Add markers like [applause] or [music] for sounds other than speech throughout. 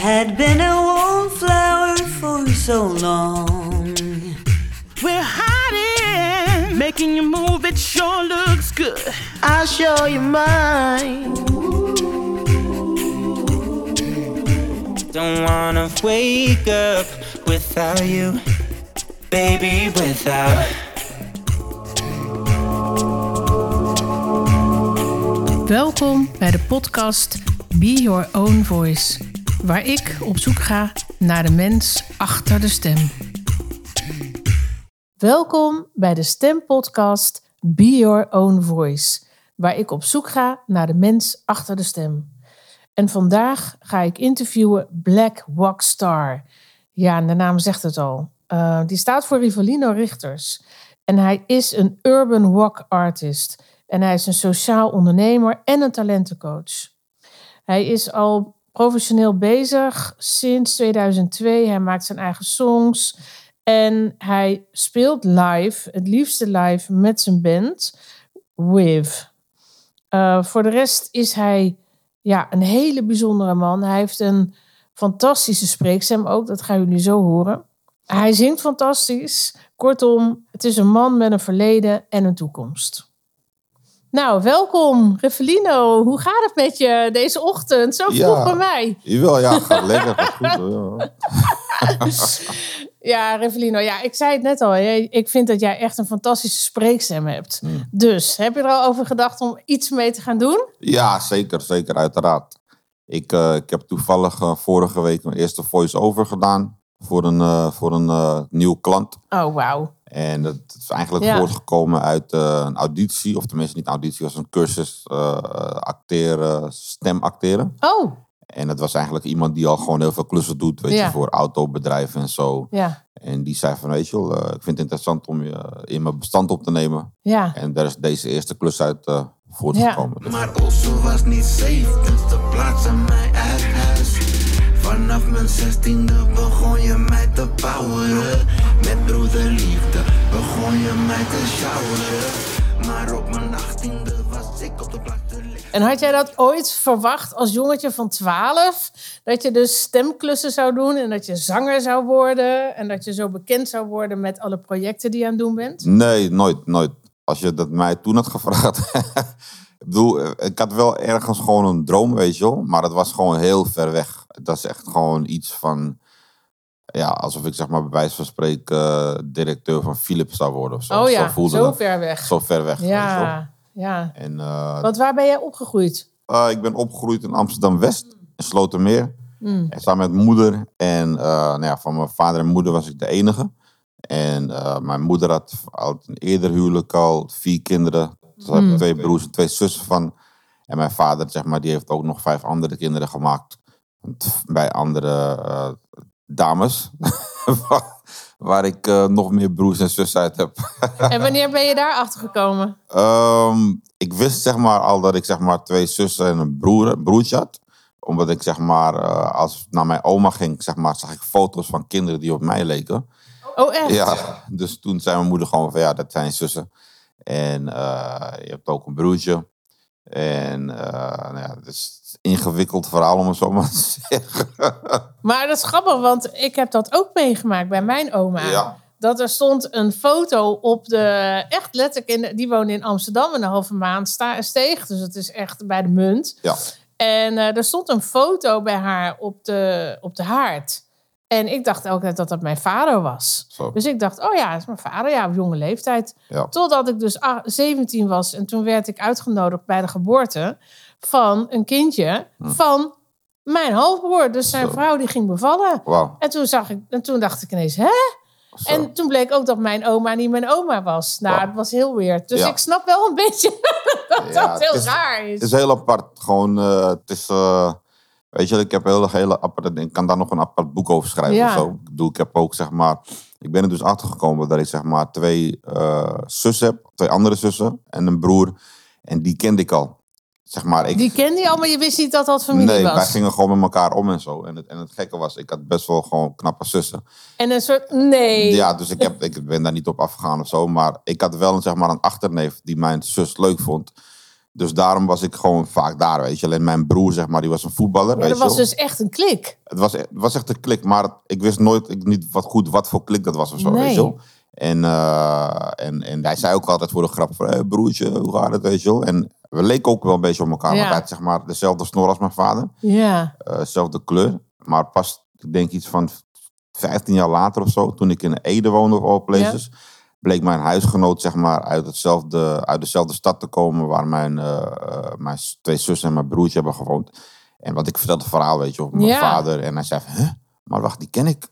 had been a wallflower for so long. We're hiding, making you move. It sure looks good. I'll show you mine. Don't wanna wake up without you, baby. Without. Welkom bij de podcast Be Your Own Voice, waar ik op zoek ga naar de mens achter de stem. Welkom bij de stempodcast Be Your Own Voice, waar ik op zoek ga naar de mens achter de stem. En vandaag ga ik interviewen Black Walk Star. Ja, de naam zegt het al. Uh, die staat voor Rivalino Richters. En hij is een urban walk artist. En hij is een sociaal ondernemer en een talentencoach. Hij is al professioneel bezig sinds 2002. Hij maakt zijn eigen songs. En hij speelt live, het liefste live met zijn band, With. Uh, voor de rest is hij ja, een hele bijzondere man. Hij heeft een fantastische spreekstem ook, dat gaan jullie zo horen. Hij zingt fantastisch. Kortom, het is een man met een verleden en een toekomst. Nou, welkom, Revelino. Hoe gaat het met je deze ochtend? Zo vroeg Ja. bij mij. Jawel, ja, gaat lekker. [laughs] Gaat goed, hoor, [laughs] ja. Revelino, ja, ik zei het net al. Ik vind dat jij echt een fantastische spreekstem hebt. Hmm. Dus, heb je er al over gedacht om iets mee te gaan doen? ja, zeker, zeker, uiteraard. Ik, eh, ik heb toevallig eh, vorige week mijn eerste voice-over gedaan voor een, eh, voor een nieuw klant. Oh, wauw. En dat is eigenlijk Ja. voortgekomen uit eh, een auditie, of tenminste niet auditie, was een cursus eh, acteren, stem acteren. Oh, En dat was eigenlijk iemand die al gewoon heel veel klussen doet, weet Ja. je, voor autobedrijven en zo. ja, En die zei van, weet je wel, eh, ik vind het interessant om je eh, in mijn bestand op te nemen. ja. En daar is deze eerste klus uit voortgekomen. Dus- Maar Osso was niet safe, dus de plaatsen mij uit huis. Vanaf mijn zestiende begon je mij te poweren. Met broederliefde begon je mij te showeren. Maar op mijn achttiende was ik op de plek te liggen. En had jij dat ooit verwacht als jongetje van 12? Dat je dus stemklussen zou doen en dat je zanger zou worden en dat je zo bekend zou worden met alle projecten die je aan het doen bent? Nee, nooit, nooit. Als je dat mij toen had gevraagd. [laughs] ik bedoel, eh, ik had wel ergens gewoon een droom, weet je wel. Maar het was gewoon heel ver weg. Dat is echt gewoon iets van... Ja, alsof ik zeg maar bij wijze van spreken eh, directeur van Philips zou worden of zo. Oh ja, zo ver weg. Zo ver weg. Ja, ja. En eh, Want waar ben jij opgegroeid? eh, ik ben opgegroeid in Amsterdam-West, in Slotermeer. Mm. En samen met moeder. En nou ja, van mijn vader en moeder was ik de enige. En mijn moeder had uit een eerder huwelijk al vier kinderen. Ze hebben twee broers en twee zussen van. En mijn vader, zeg maar, die heeft ook nog vijf andere kinderen gemaakt. Bij andere eh, dames. [laughs] waar, waar ik eh, nog meer broers en zussen uit heb. En wanneer ben je daar achter gekomen? Ehm, ik wist zeg maar al dat ik zeg maar twee zussen en een broer, broertje had. Omdat ik zeg maar, eh, als ik naar mijn oma ging, zeg maar, zag ik foto's van kinderen die op mij leken. Oh, echt? Ja, dus toen zei mijn moeder gewoon van ja, dat zijn zussen. En je hebt ook een broertje. En eh, nou ja, het is een ingewikkeld verhaal om het zo maar te [laughs] zeggen. Maar dat is grappig, want ik heb dat ook meegemaakt bij mijn oma. Ja. Dat er stond een foto op de, echt letterlijk, in, die woonde in Amsterdam een halve maand sta, steeg. Dus het is echt bij de munt. ja. En eh, er stond een foto bij haar op de, op de haard. En ik dacht elke tijd dat dat mijn vader was. Zo. Dus ik dacht, oh ja, dat is mijn vader, ja, op jonge leeftijd. Ja. Totdat ik dus ah, 17 was en toen werd ik uitgenodigd bij de geboorte van een kindje van mijn halfbroer. Dus zijn Hm. Zo. vrouw die ging bevallen. Wauw. En toen, zag ik, en toen dacht ik ineens, hè? Zo. En toen bleek ook dat mijn oma niet mijn oma was. Nou, het was heel weird. Dus Ja. ik snap wel een beetje [laughs] dat Ja, dat heel is- raar is. Het is heel apart. Gewoon, eh, het is, eh, weet je, ik heb hele, hele aparte, ik kan daar nog een apart boek over schrijven Ja. of zo. Ik, bedoel, ik heb ook, zeg maar, ik ben er dus achter gekomen dat ik, zeg maar, twee eh zussen heb, twee andere zussen en een broer. En die kende ik al. Zeg maar, ik, Die kende je al, maar je wist niet dat dat familie nee, was. wij gingen gewoon met elkaar om en zo. En het, en het gekke was, ik had best wel gewoon knappe zussen. En een soort, nee. Ja, dus ik, heb, ik ben daar niet op afgegaan of zo. Maar ik had wel een, zeg maar, een achterneef die mijn zus leuk vond. Dus daarom was ik gewoon vaak daar, weet je. Alleen mijn broer, zeg maar, die was een voetballer, Ja, weet dat was dus echt een klik. Het was, het was echt een klik, maar ik wist nooit ik, niet wat goed wat voor klik dat was of zo, Nee. weet je. En, eh, en, en hij zei ook altijd voor de grap van, hey, broertje, hoe gaat het, weet je wel. En we leken ook wel een beetje op elkaar, Ja. want hij had zeg maar dezelfde snor als mijn vader. Ja. dezelfde kleur. Maar pas, ik denk iets van 15 jaar later of zo, toen ik in Ede woonde of all places, bleek mijn huisgenoot zeg maar uit, hetzelfde, uit dezelfde stad te komen waar mijn, eh, eh, mijn twee zussen en mijn broertje hebben gewoond. En wat ik vertelde het verhaal, weet je, over mijn Ja. vader. En hij zei van, huh? maar wacht, die ken ik.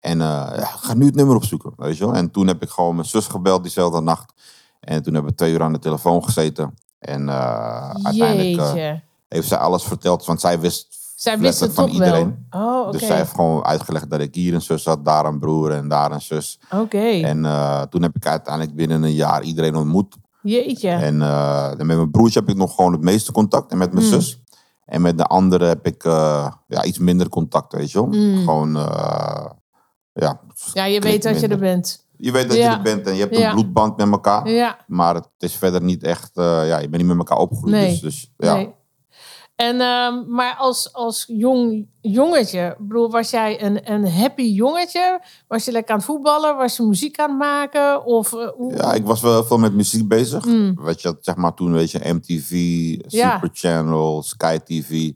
En eh, ja, ga nu het nummer opzoeken, weet je wel. En toen heb ik gewoon mijn zus gebeld diezelfde nacht. En toen hebben we twee uur aan de telefoon gezeten. En eh, uiteindelijk heeft zij alles verteld, want zij wist Zij wist het van toch iedereen. wel. Oh. Dus zij heeft gewoon uitgelegd dat ik hier een zus had, daar een broer en daar een zus. Oké. En eh, toen heb ik uiteindelijk binnen een jaar iedereen ontmoet. Jeetje. En eh, met mijn broertje heb ik nog gewoon het meeste contact. En met mijn Hmm. zus. En met de andere heb ik eh, ja, iets minder contact, weet je wel. Hmm. Gewoon, ja. ja, je weet dat je er bent. Je weet dat Ja. je er bent en je hebt Ja. een bloedband met elkaar. Ja. Maar het is verder niet echt, ja, je bent niet met elkaar opgegroeid. Nee. Dus, dus ja. Nee. En, ehm, maar als, als jong jongetje, bedoel, was jij een, een happy jongetje? Was je lekker aan het voetballen? Was je muziek aan het maken? Of, eh, hoe- Ja, ik was wel veel met muziek bezig. Mm. Weet je, zeg maar toen, weet je, MTV, Ja. Super Channel, Sky TV.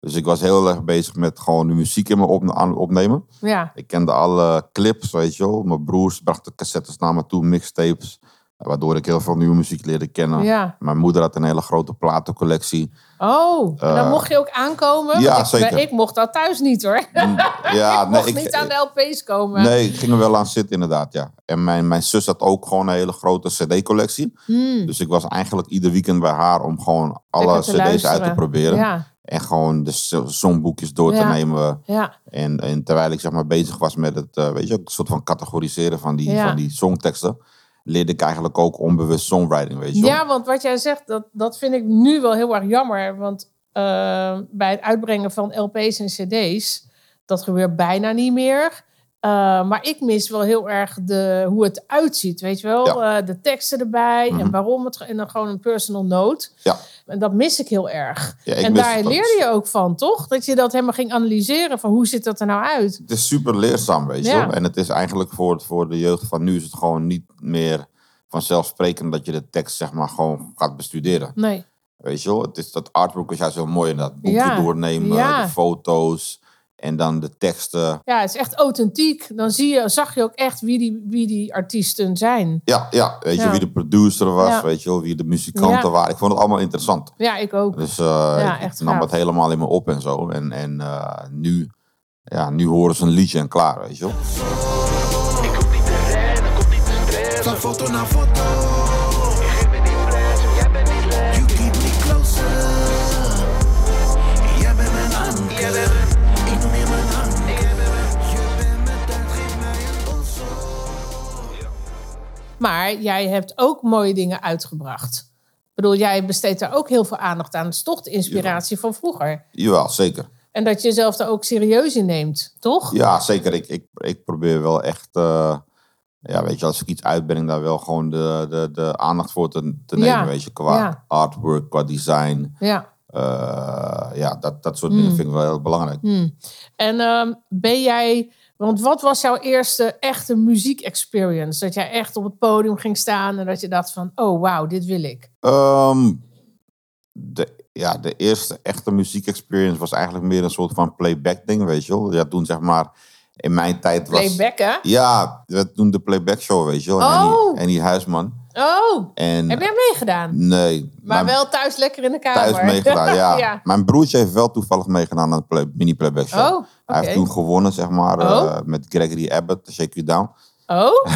Dus ik was heel erg bezig met gewoon de muziek in me op, opnemen. ja. Ik kende alle clips, weet je wel. Mijn broers brachten cassettes naar me toe, mixtapes. Waardoor ik heel veel nieuwe muziek leerde kennen. Ja. Mijn moeder had een hele grote platencollectie. Oh, en dan Eh, mocht je ook aankomen? ja, ik, zeker. Ik mocht dat thuis niet hoor. [laughs] Ja, ik mocht niet aan de LP's komen. Nee, ik ging er wel aan zitten inderdaad, ja. En mijn, mijn zus had ook gewoon een hele grote cd-collectie. Hmm. Dus ik was eigenlijk ieder weekend bij haar om gewoon alle cd's uit te proberen. Ja, En gewoon de so- songboekjes door te Ja. nemen. ja, En, en terwijl ik zeg maar bezig was met het, eh, weet je, een soort van categoriseren van die, van die songteksten, leerde ik eigenlijk ook onbewust songwriting, weet je wel. ja, want wat jij zegt, dat, dat vind ik nu wel heel erg jammer. Want eh, bij het uitbrengen van LP's en CD's, dat gebeurt bijna niet meer. Eh, maar ik mis wel heel erg de, hoe het uitziet, weet je wel? Eh, de teksten erbij en Mhm. waarom het. En dan gewoon een personal note. Ja. En dat mis ik heel erg. Ja, ik en daar leerde je ook van, toch? Dat je dat helemaal ging analyseren van hoe ziet dat er nou uit? Het is super leerzaam, weet je Ja. wel. En het is eigenlijk voor, voor de jeugd van nu is het gewoon niet meer vanzelfsprekend dat je de tekst zeg maar gewoon gaat bestuderen. Nee. Weet je wel, het is dat artwork is juist heel mooi. En dat boekje doornemen, de foto's en dan de teksten. Ja, het is echt authentiek. Dan zie je, zag je ook echt wie die, wie die artiesten zijn. Ja, ja weet je Ja. wie de producer was, Ja. weet je wel, wie de muzikanten Ja. waren. Ik vond het allemaal interessant. Ja, ik ook. Dus eh, ik echt nam het helemaal in me op en zo. En, en eh, nu, ja, nu horen ze een liedje en klaar, weet je wel. Van foto naar foto. Maar jij hebt ook mooie dingen uitgebracht. Ik bedoel, jij besteedt daar ook heel veel aandacht aan. Het is toch de inspiratie van vroeger. Jawel, zeker. En dat je jezelf daar ook serieus in neemt, toch? Ja, zeker. Ik, ik, ik probeer wel echt, eh, ja, weet je, als ik iets uitbreng, daar wel gewoon de, de, de aandacht voor te, te nemen, Ja, weet je, qua ja. artwork, qua design. Ja. Eh, ja, dat, dat soort Hmm. dingen vind ik wel heel belangrijk. En ehm, ben jij... Want wat was jouw eerste echte muziek-experience? Dat jij echt op het podium ging staan en dat je dacht van... Oh, wauw, dit wil ik. Ehm, de, ja, de eerste echte muziekexperience was eigenlijk meer een soort van playback ding, weet je wel. Ja, toen zeg maar, in mijn tijd was... Playback, hè? Ja, toen de playback show, weet je wel. Oh. En, die, en die huisman. Oh, En, heb jij meegedaan? Nee. Maar mijn- wel thuis lekker in de kamer. thuis meegedaan, ja. [laughs] ja. Mijn broertje heeft wel toevallig meegedaan aan de play, mini playback show. Oh. Hij heeft toen gewonnen, zeg maar, Oh. eh, met Gregory Abbott, Shake You Down. Oh? [laughs]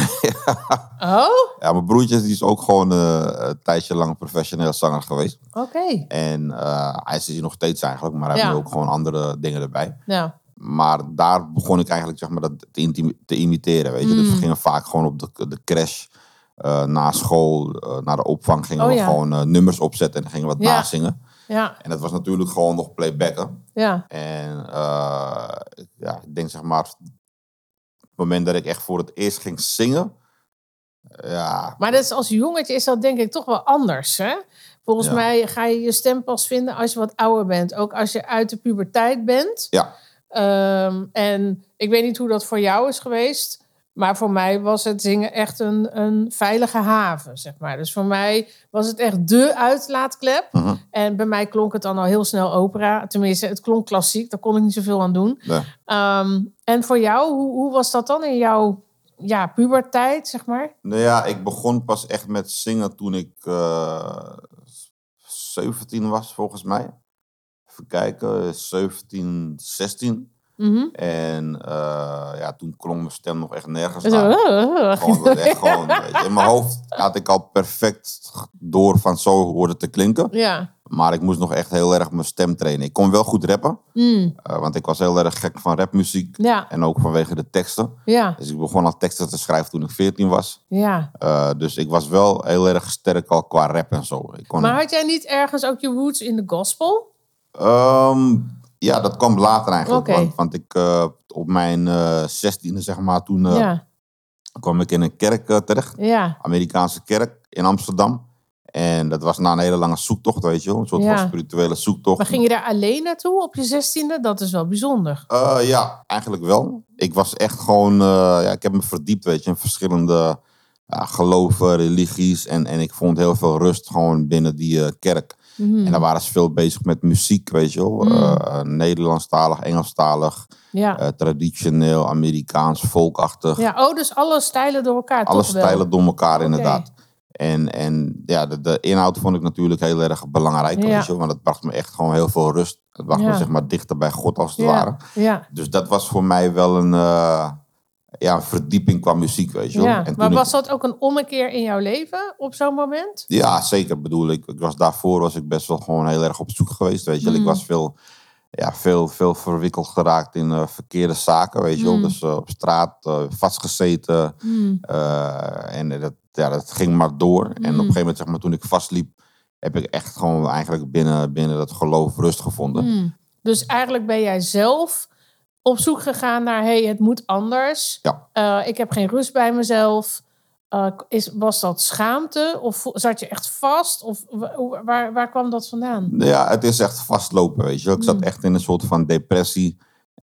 Oh? Ja, mijn broertje die is ook gewoon eh, een tijdje lang professioneel zanger geweest. Oké. En eh, hij is hier nog steeds eigenlijk, maar hij Ja. heeft ook gewoon andere dingen erbij. Nou, Maar daar begon ik eigenlijk zeg maar, dat te, imiteren, weet je. Dus Mm. we gingen vaak gewoon op de, de crash, eh, na school, eh, naar de opvang, gingen Oh, we ja. gewoon eh, nummers opzetten en gingen we wat Ja. nazingen. ja, En dat was natuurlijk gewoon nog playbacken. ja. En ja, ik denk zeg maar, het moment dat ik echt voor het eerst ging zingen, ja, Maar dat is als jongetje is dat denk ik toch wel anders, hè? Volgens Ja. mij ga je je stem pas vinden als je wat ouder bent. Ook als je uit de puberteit bent. Ja, Ehm, en ik weet niet hoe dat voor jou is geweest. Maar voor mij was het zingen echt een, een veilige haven, zeg maar. Dus voor mij was het echt dé uitlaatklep. Mhm. En bij mij klonk het dan al heel snel opera. Tenminste, het klonk klassiek. Daar kon ik niet zoveel aan doen. Ehm, en voor jou, hoe, hoe was dat dan in jouw ja, puberteit, zeg maar? Nou ja, ik begon pas echt met zingen toen ik eh 17 was, volgens mij. Even kijken, 17, 16. Mhm. En eh, ja, toen klonk mijn stem nog echt nergens Zo, naar. uh, Gewoon, echt in mijn hoofd had ik al perfect door van zo hoorde te klinken. Ja. Maar ik moest nog echt heel erg mijn stem trainen. Ik kon wel goed rappen, Mm. eh, want ik was heel erg gek van rapmuziek. Ja. En ook vanwege de teksten. Ja. Dus ik begon al teksten te schrijven toen ik 14 was. Ja. Eh, dus ik was wel heel erg sterk al qua rap en zo. Ik kon, Maar had jij niet ergens ook je roots in de gospel? Ehm, ja, dat kwam later eigenlijk. Want, want ik eh, op mijn eh 16e, zeg maar, toen eh, ja. kwam ik in een kerk terecht. Ja. Amerikaanse kerk in Amsterdam. En dat was na een hele lange zoektocht, weet je wel. Een soort Ja. van spirituele zoektocht. Maar ging je daar alleen naartoe op je zestiende? Dat is wel bijzonder. Ja, eigenlijk wel. Ik was echt gewoon... ja, ik heb me verdiept, weet je, in verschillende ja, geloven, religies. En, en ik vond heel veel rust gewoon binnen die kerk. Mhm. En daar waren ze veel bezig met muziek, weet je wel. Mm. Eh, Nederlandstalig, Engelstalig, Ja. eh, traditioneel, Amerikaans, volkachtig. ja. Oh, dus alle stijlen door elkaar Alle toch wel? stijlen door elkaar, inderdaad. En, en ja, de, de inhoud vond ik natuurlijk heel erg belangrijk, Ja. weet je wel. Want het bracht me echt gewoon heel veel rust. Het bracht Ja. me zeg maar dichter bij God, als het ware. Dus dat was voor mij wel een, ja, een verdieping qua muziek, weet je wel. ja. En Maar ik- was dat ook een ommekeer in jouw leven op zo'n moment? Ja, zeker. Bedoel ik, ik was daarvoor was ik best wel gewoon heel erg op zoek geweest. Weet je, wel. Mm. ik was veel, ja, veel, veel verwikkeld geraakt in eh, verkeerde zaken. Weet je wel, Mm. dus eh, op straat eh, vastgezeten. Eh, en dat, ja, dat ging maar door. En op een Mm. gegeven moment, zeg maar, toen ik vastliep, heb ik echt gewoon eigenlijk binnen, binnen dat geloof rust gevonden. Dus eigenlijk ben jij zelf op zoek gegaan naar... hey, het moet anders. Ja. Eh, ik heb geen rust bij mezelf. Eh, is, was dat schaamte? Of zat je echt vast? Of waar, waar kwam dat vandaan? Ja, het is echt vastlopen, weet je. Ik zat Mm. echt in een soort van depressie.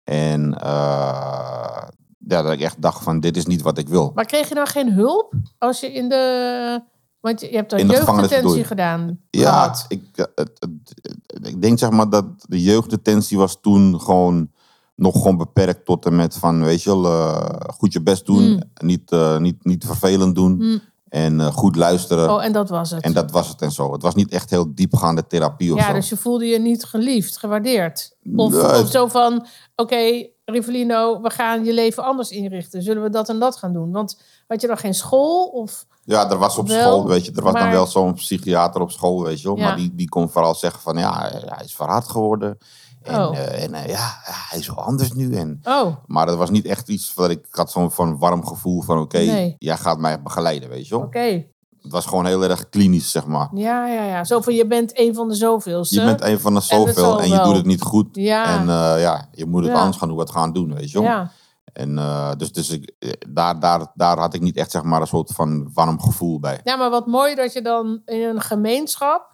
En eh, ja, dat ik echt dacht van, dit is niet wat ik wil. Maar kreeg je dan geen hulp als je in de... Want je, hebt een jeugddetentie je? gedaan. Ja, ik, het, het- het- ik denk zeg maar dat de jeugddetentie was toen gewoon nog gewoon beperkt tot en met van, weet je wel, eh, goed je best doen. Mm. Niet, eh, niet, niet vervelend doen. Mm. En eh, goed luisteren. Oh, en dat was het. En dat was het en zo. Het was niet echt heel diepgaande therapie of ja, zo. dus je voelde je niet geliefd, gewaardeerd. Of, Nee, of zo van, oké, Rivelino, we gaan je leven anders inrichten. Zullen we dat en dat gaan doen? Want had je dan geen school? Of, Ja, er was op Wel, school, weet je, er was dan wel zo'n psychiater op school, weet je wel. Ja. Maar die, die kon vooral zeggen van, ja, hij is verhard geworden. En, Oh. eh, en eh, ja, hij is wel anders nu. En, oh, maar dat was niet echt iets wat ik, had zo'n van warm gevoel van, oké, Nee. jij gaat mij begeleiden, weet je wel. oké. Het was gewoon heel erg klinisch, zeg maar. Ja, ja, ja. Zo van, je bent een van de zoveelste. Je bent een van de zoveel en je doet het niet goed. Ja. En eh, ja, je moet het Ja. anders gaan doen, wat gaan doen, weet je wel. Ja, En dus, dus ik, daar, daar, daar had ik niet echt zeg maar, een soort van warm gevoel bij. ja, maar wat mooi dat je dan in een gemeenschap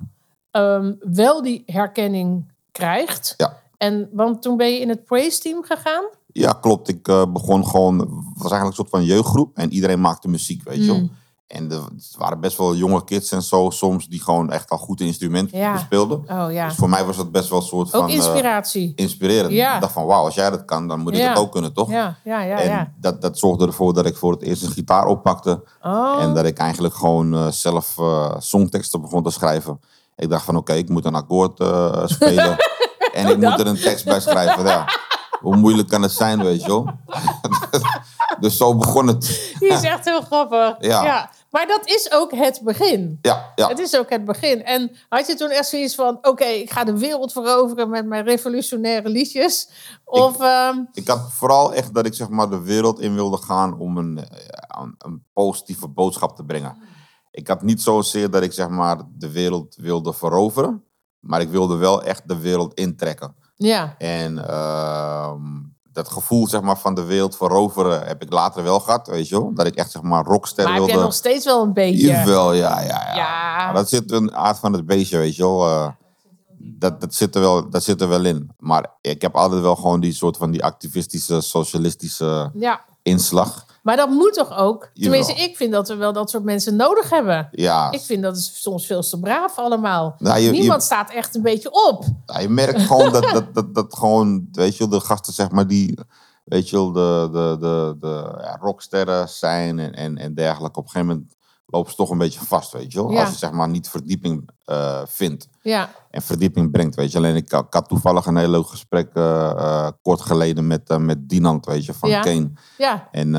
ehm, wel die herkenning krijgt. Ja. En, want toen ben je in het praise team gegaan. Ja, klopt. Ik eh, begon gewoon, het was eigenlijk een soort van jeugdgroep en iedereen maakte muziek, weet je wel. Mm. En er waren best wel jonge kids en zo soms die gewoon echt al goed instrument Ja. bespeelden. Oh ja, Dus voor mij was dat best wel een soort van ook eh, inspiratie. inspirerend. Ja. Ik dacht van wauw, als jij dat kan, dan moet ik dat ook kunnen, toch? Ja, ja, ja, en. Dat, dat zorgde ervoor dat ik voor het eerst een gitaar oppakte. Oh, En dat ik eigenlijk gewoon eh, zelf eh, songteksten begon te schrijven. Ik dacht van oké, ik moet een akkoord eh, [laughs] spelen. en ik moet er een tekst bij schrijven. Ja. Hoe moeilijk kan het zijn, weet je wel? [laughs] dus zo begon het. die is echt heel grappig. Ja. Maar dat is ook het begin. Ja, ja. Het is ook het begin. En had je toen echt zoiets van... oké, ik ga de wereld veroveren met mijn revolutionaire liedjes? Of... ehm, Ik had vooral echt dat ik zeg maar de wereld in wilde gaan om een, eh, een, een positieve boodschap te brengen. Ik had niet zozeer dat ik zeg maar de wereld wilde veroveren. Maar ik wilde wel echt de wereld intrekken. ja, En ehm, dat gevoel zeg maar, van de wereld veroveren heb ik later wel gehad, weet je wel. Dat ik echt zeg maar rockster Maar heb wilde. jij nog steeds wel een beetje... Jawel, ja, ja, ja. Ja. Maar dat zit een aard van het beestje, weet je wel. Eh, dat, dat, zit er wel, dat zit er wel in. Maar ik heb altijd wel gewoon die soort van die activistische, socialistische Ja, inslag. Maar dat moet toch ook? Tenminste, Jawel. ik vind dat we wel dat soort mensen nodig hebben. Ja, Ik vind dat is soms veel te braaf allemaal. Nou, je- Niemand je- staat echt een beetje op. Ja, je merkt gewoon dat, dat, dat, dat gewoon, weet je wel, de gasten zeg maar die, weet je wel, de, de, de, de ja, rocksterren zijn en, en, en dergelijke. Op een gegeven moment lopen ze toch een beetje vast, weet je wel. Ja. Als je zeg maar niet verdieping eh, vindt Ja, en verdieping brengt, weet je. Alleen ik, had- ik had toevallig een heel leuk gesprek eh, eh, kort geleden met, met Dinant, weet je, van Ja. Kane. ja, En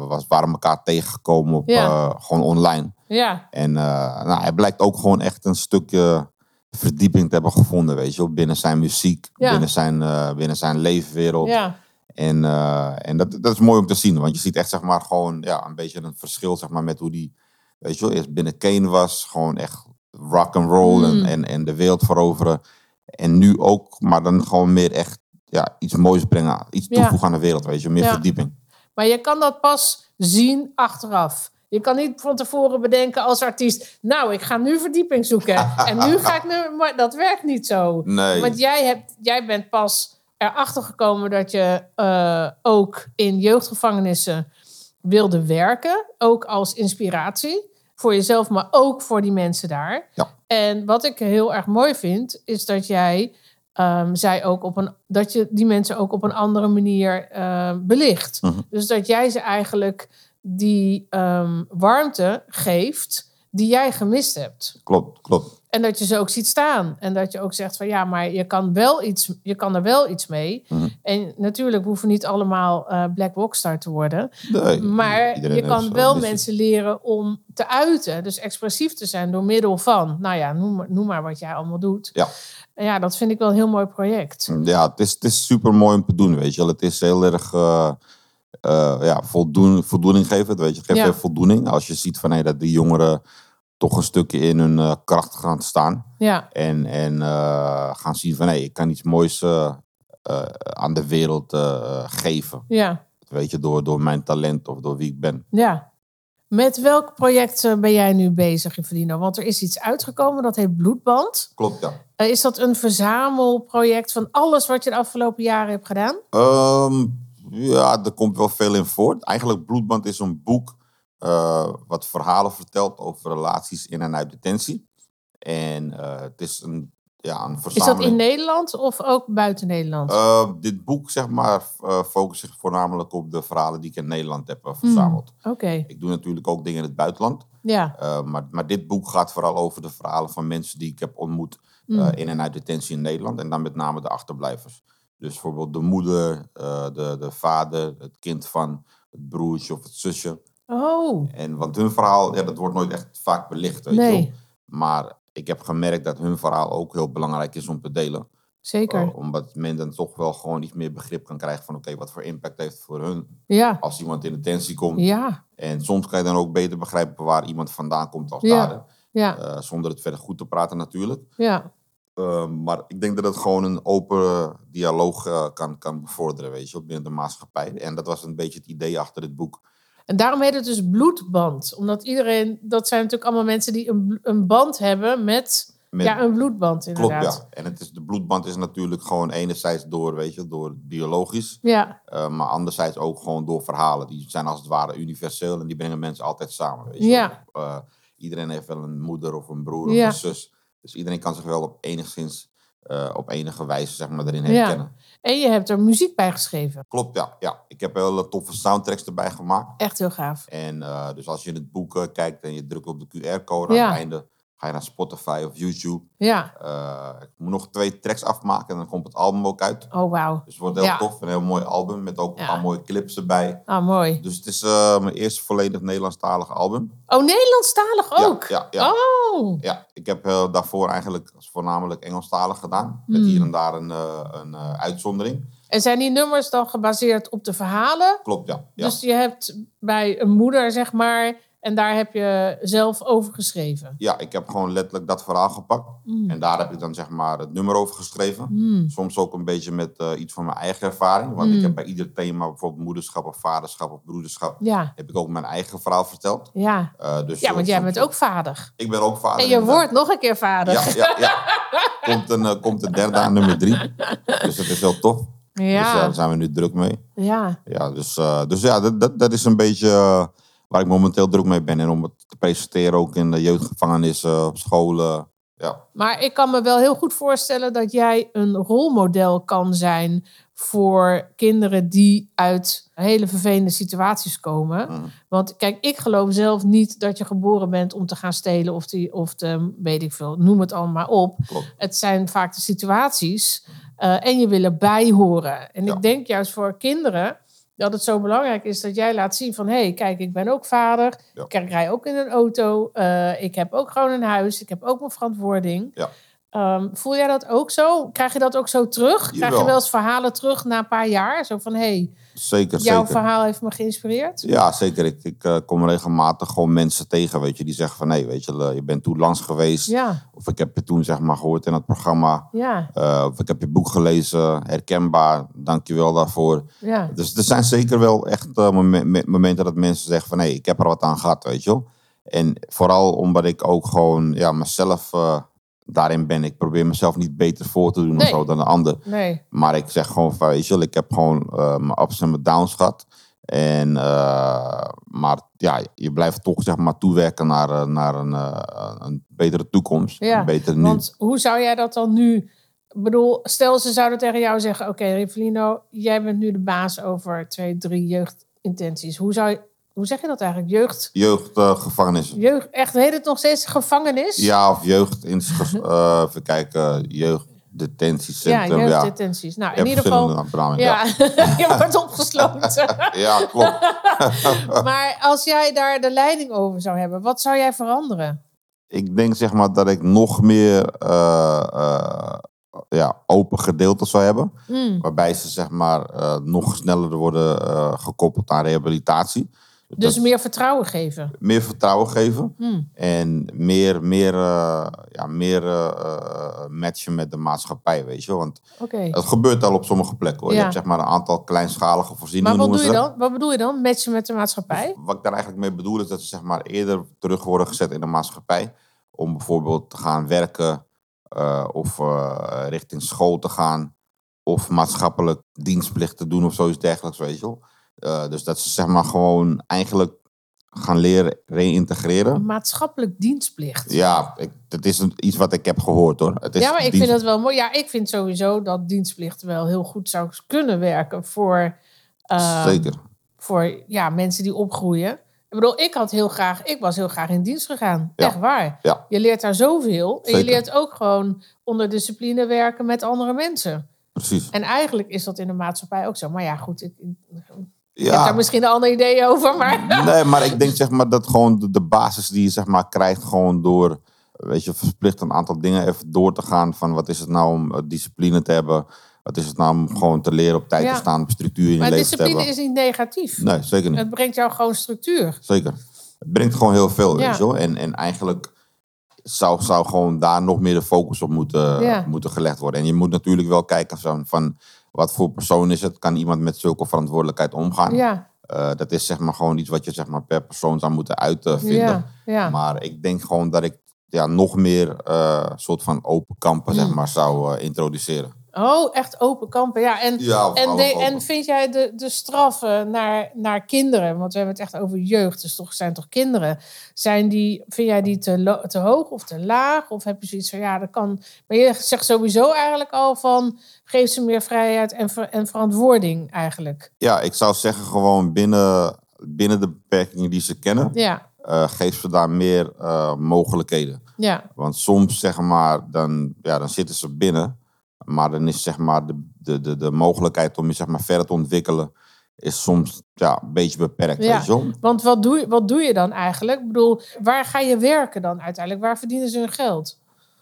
we was, waren elkaar tegengekomen op, gewoon online. ja, En nou, hij blijkt ook gewoon echt een stukje verdieping te hebben gevonden, weet je wel. Binnen zijn muziek, binnen, zijn, binnen zijn leefwereld. ja. En, en dat, dat is mooi om te zien, want je ziet echt zeg maar gewoon ja, een beetje een verschil zeg maar, met hoe die, weet je wel, eerst binnen Kane was. Gewoon echt rock and roll Mm. en, en, en de wereld veroveren. En nu ook, maar dan gewoon meer echt ja, iets moois brengen, iets Ja. toevoegen aan de wereld, weet je, meer Ja. verdieping. Maar je kan dat pas zien achteraf. Je kan niet van tevoren bedenken als artiest... nou, ik ga nu verdieping zoeken. [laughs] en nu ga ik nu... Maar dat werkt niet zo. Nee. Want jij, hebt, jij bent pas erachter gekomen dat je eh, ook in jeugdgevangenissen wilde werken. Ook als inspiratie. Voor jezelf, maar ook voor die mensen daar. Ja. En wat ik heel erg mooi vind, is dat jij ehm, zij ook op een, dat je die mensen ook op een andere manier eh, belicht. Mhm. Dus dat jij ze eigenlijk die ehm, warmte geeft die jij gemist hebt. Klopt, klopt. En dat je ze ook ziet staan. En dat je ook zegt van ja, maar je kan, wel iets, je kan er wel iets mee. Mhm. En natuurlijk hoeven niet allemaal eh, Black Rockstar te worden. Nee, Maar je kan wel missie. mensen leren om te uiten. Dus expressief te zijn door middel van, nou ja, noem, maar- noem maar wat jij allemaal doet. Ja. En ja, dat vind ik wel een heel mooi project. Ja, het is, het is super mooi om te doen, weet je wel. Het is heel erg eh, eh, ja, voldoen, voldoening geven, weet je. Het geeft Ja. voldoening als je ziet van, hey, dat die jongeren toch een stukje in hun eh, kracht gaan staan. Ja, En, en eh, gaan zien van, hey, ik kan iets moois eh, aan de wereld geven. ja, Weet je, door, door mijn talent of door wie ik ben. ja. Met welk project ben jij nu bezig, Evelino? Want er is iets uitgekomen, dat heet Bloedband. Klopt, ja. Is dat een verzamelproject van alles wat je de afgelopen jaren hebt gedaan? Ehm, ja, er komt wel veel in voort. Eigenlijk Bloedband is een boek eh, wat verhalen vertelt over relaties in en uit detentie. En eh, het is een, ja, een Is dat verzameling. in Nederland of ook buiten Nederland? Eh, dit boek, zeg maar, focust zich voornamelijk op de verhalen die ik in Nederland heb Hmm. verzameld. Oké, Ik doe natuurlijk ook dingen in het buitenland. ja. Maar, maar dit boek gaat vooral over de verhalen van mensen die ik heb ontmoet Mm. eh, in en uit detentie in Nederland. En dan met name de achterblijvers. Dus bijvoorbeeld de moeder, de, de vader, het kind van het broertje of het zusje. Oh, En want hun verhaal, ja, dat wordt nooit echt vaak belicht. Weet je Nee. Maar ik heb gemerkt dat hun verhaal ook heel belangrijk is om te delen. zeker. Eh, omdat men dan toch wel gewoon iets meer begrip kan krijgen van oké, wat voor impact heeft het voor hun Ja, als iemand in detentie komt. ja, En soms kan je dan ook beter begrijpen waar iemand vandaan komt als Ja. dader. ja, Eh, zonder het verder goed te praten natuurlijk. ja. Uh, maar ik denk dat het gewoon een open dialoog uh, kan, kan bevorderen, weet je, binnen de maatschappij. En dat was een beetje het idee achter dit boek. En daarom heet het dus bloedband. Omdat iedereen, dat zijn natuurlijk allemaal mensen die een, een band hebben met, Met- ja, een bloedband Klopt, inderdaad. ja. En het is, de bloedband is natuurlijk gewoon enerzijds door, weet je, door biologisch. Ja, uh, maar anderzijds ook gewoon door verhalen. Die zijn als het ware universeel en die brengen mensen altijd samen, weet je. Ja. Uh, iedereen heeft wel een moeder of een broer of Ja. een zus. Dus iedereen kan zich wel op enigszins, uh, op enige wijze, zeg maar, erin Ja. herkennen. En je hebt er muziek bij geschreven. Klopt, ja. ja. Ik heb hele toffe soundtracks erbij gemaakt. Echt heel gaaf. En uh, dus als je in het boek uh, kijkt en je drukt op de QR-code Ja. aan het einde, ga je naar Spotify of YouTube. Ja. Uh, ik moet nog twee tracks afmaken en dan komt het album ook uit. Oh, wauw. Dus het wordt heel Ja. tof, een heel mooi album met ook een paar mooie clips erbij. Ah, mooi. Dus het is uh, mijn eerste volledig Nederlandstalige album. Oh, Nederlandstalig ook? Ja, ja. Oh, ja. Ik heb uh, daarvoor eigenlijk voornamelijk Engelstalig gedaan. Met Hmm. hier en daar een, een uitzondering. en zijn die nummers dan gebaseerd op de verhalen? Klopt, ja. ja. Dus je hebt bij een moeder, zeg maar, En daar heb je zelf over geschreven. Ja, ik heb gewoon letterlijk dat verhaal gepakt. Mm. En daar heb ik dan zeg maar het nummer over geschreven. Mm. Soms ook een beetje met eh, iets van mijn eigen ervaring. Want Mm. ik heb bij ieder thema, bijvoorbeeld moederschap of vaderschap of broederschap, Ja, heb ik ook mijn eigen verhaal verteld. ja. Eh, dus Ja, want jij bent ook vader. Ik ben ook vader. En je inderdaad. wordt nog een keer vader. Ja, ja, ja. [laughs] Komt een, eh, komt een derde aan nummer drie. Dus dat is heel tof. Dus Ja, daar zijn we nu druk mee. ja. Ja, dus, dus ja, dat, dat, dat is een beetje waar ik momenteel druk mee ben. En om het te presenteren ook in de jeugdgevangenissen, op scholen. Ja, Maar ik kan me wel heel goed voorstellen dat jij een rolmodel kan zijn voor kinderen die uit hele vervelende situaties komen. Mhm. Want kijk, ik geloof zelf niet dat je geboren bent om te gaan stelen of, die, of te, weet ik veel, noem het allemaal maar op. klopt. Het zijn vaak de situaties eh, en je wil erbij horen. En Ja. ik denk juist voor kinderen dat het zo belangrijk is dat jij laat zien van... hé, hey, kijk, ik ben ook vader, Ja. ik rij ook in een auto... eh, ik heb ook gewoon een huis, ik heb ook mijn verantwoording. Ja. Ehm, voel jij dat ook zo? Krijg je dat ook zo terug? Krijg je wel eens verhalen terug na een paar jaar? Zo van, hé, hey, Zeker, jouw zeker. verhaal heeft me geïnspireerd? Ja, zeker. Ik, ik eh, kom regelmatig gewoon mensen tegen, weet je, die zeggen van, nee, weet je, eh, je bent toen langs geweest. Ja, Of ik heb je toen, zeg maar, gehoord in het programma. ja, Eh, of ik heb je boek gelezen, herkenbaar, dank je wel daarvoor. ja. Dus er zijn zeker wel echt momen- me- momenten dat mensen zeggen van, nee, ik heb er wat aan gehad, weet je wel. En vooral omdat ik ook gewoon, ja, mezelf daarin ben. Ik probeer mezelf niet beter voor te doen Nee. of zo dan de ander. Nee, Maar ik zeg gewoon van, weet je wel, ik heb gewoon eh, mijn ups en mijn downs gehad. En, eh, maar ja, je blijft toch zeg maar toewerken naar, eh, naar een, een betere toekomst. Ja, een betere nu. Want hoe zou jij dat dan nu... Ik bedoel, stel ze zouden tegen jou zeggen... Oké, Rivelino, jij bent nu de baas over twee, drie jeugdintenties. Hoe, zou je, hoe zeg je dat eigenlijk? Jeugd, Jeugdgevangenis. jeugd echt, heet het nog steeds gevangenis? ja, of jeugd, in, uh, [laughs] even kijken, Ja, jeugddetentiecentrum. Ja, jeugddetenties. Nou, in ieder geval... benamingen, Ja, [laughs] je wordt opgesloten. [laughs] ja, klopt. maar als jij daar de leiding over zou hebben, wat zou jij veranderen? ik denk zeg maar dat ik nog meer eh, eh, ja, open gedeelten zou hebben. Hmm. Waarbij ze zeg maar nog sneller worden gekoppeld aan rehabilitatie. Dus Dat- meer vertrouwen geven. meer vertrouwen geven. Hmm. En meer, meer, eh, ja, meer eh, eh, matchen met de maatschappij, weet je. wel. Want Oké. het gebeurt al op sommige plekken. Hoor. Je hebt zeg maar een aantal kleinschalige Maar voorzieningen. wat noemen doe, je dan? wat bedoel je dan? Matchen met de maatschappij? Wat ik daar eigenlijk mee bedoel is dat ze zeg maar eerder terug worden gezet in de maatschappij. Om bijvoorbeeld te gaan werken of richting school te gaan. Of maatschappelijk dienstplicht te doen of zoiets dergelijks, weet je wel. Eh, dus dat ze zeg maar gewoon eigenlijk gaan leren reïntegreren. Maatschappelijk dienstplicht. Ja, ik, dat is een, iets wat ik heb gehoord hoor. Het is Ja, maar ik dienst- vind dat wel mooi. Ja, ik vind sowieso dat dienstplicht wel heel goed zou kunnen werken voor, eh, Zeker. voor ja, mensen die opgroeien. Ik bedoel, ik had heel graag, ik was heel graag in dienst gegaan. Ja. Echt waar. Ja. Je leert daar zoveel. En je leert ook gewoon onder discipline werken met andere mensen. Precies. En eigenlijk is dat in de maatschappij ook zo. Maar ja, goed, ik, ik heb Ja, daar misschien een ander idee over. Maar nee, maar ik denk zeg maar dat gewoon de, de basis die je zeg maar krijgt gewoon door, weet je, verplicht een aantal dingen even door te gaan van wat is het nou om eh, discipline te hebben, wat is het nou om gewoon te leren op tijd Ja. te staan, structuur in je maar leven te discipline hebben. is niet negatief. Nee, zeker niet. Het brengt jou gewoon structuur. Zeker. Het brengt gewoon heel veel, Ja. weet je wel. En, en eigenlijk zou, zou gewoon daar nog meer de focus op moeten, Ja. moeten gelegd worden. En je moet natuurlijk wel kijken van, van wat voor persoon is het. Kan iemand met zulke verantwoordelijkheid omgaan? Ja, Eh, dat is zeg maar gewoon iets wat je zeg maar per persoon zou moeten uitvinden. ja, ja. Maar ik denk gewoon dat ik ja, nog meer eh soort van open kampen zeg Mm. maar, zou eh, introduceren. Oh, echt open kampen. Ja, en, Ja, en, de- en vind jij de, de straffen naar, naar kinderen, want we hebben het echt over jeugd, dus toch zijn toch kinderen, zijn die, vind jij die te, te hoog of te laag? Of heb je zoiets van, ja, dat kan... Maar je zegt sowieso eigenlijk al van, geef ze meer vrijheid en, ver- en verantwoording eigenlijk. Ja, ik zou zeggen gewoon binnen, binnen de beperkingen die ze kennen, Ja, eh geef ze daar meer eh, mogelijkheden. ja, Want soms zeg maar, dan, ja, dan zitten ze binnen, maar dan is zeg maar de, de, de, de mogelijkheid om je zeg maar verder te ontwikkelen, is soms ja, een beetje beperkt. Ja. Want wat doe, je- wat doe je dan eigenlijk? Ik bedoel, waar ga je werken dan uiteindelijk? Waar verdienen ze hun geld?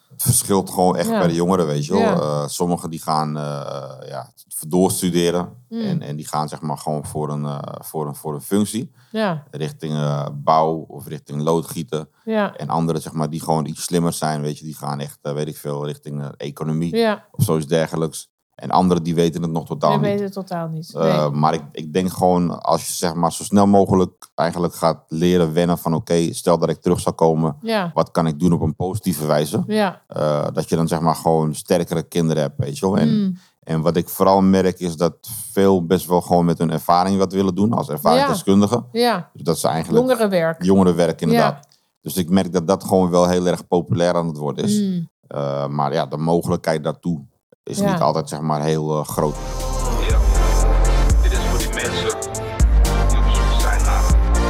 Het verschilt gewoon echt Ja. bij de jongeren, weet je wel. Ja. Eh, sommigen die gaan eh, ja, doorstuderen. Mm. En, en die gaan zeg maar gewoon voor een, eh, voor een, voor een functie. Ja, Richting bouw of richting loodgieten. ja, En anderen zeg maar die gewoon iets slimmer zijn, weet je. Die gaan echt, weet ik veel, richting economie of zoiets dergelijks. En anderen die weten het nog totaal niet. weet het totaal niet. Eh, Nee. maar ik, ik denk gewoon, als je zeg maar zo snel mogelijk eigenlijk gaat leren wennen van oké, stel dat ik terug zou komen, Ja, wat kan ik doen op een positieve wijze? ja. Eh, dat je dan zeg maar gewoon sterkere kinderen hebt, weet je wel. En, Mm. en wat ik vooral merk is dat veel best wel gewoon met hun ervaring wat willen doen als ervaringsdeskundige. Ja, Dus dat ze eigenlijk jongerenwerk. jongerenwerk inderdaad. Dus ik merk dat dat gewoon wel heel erg populair aan het worden is. Mm. Eh, maar ja, de mogelijkheid daartoe is Ja. niet altijd zeg maar heel eh, groot. Ja, dit is voor die mensen die op zoek zijn naar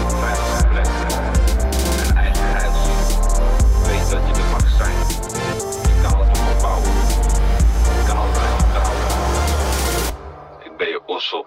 veilige een eigen huis. Weet dat je er mag zijn. Je kan het opbouwen. Je kan altijd vertrouwen. Ik ben je ossel.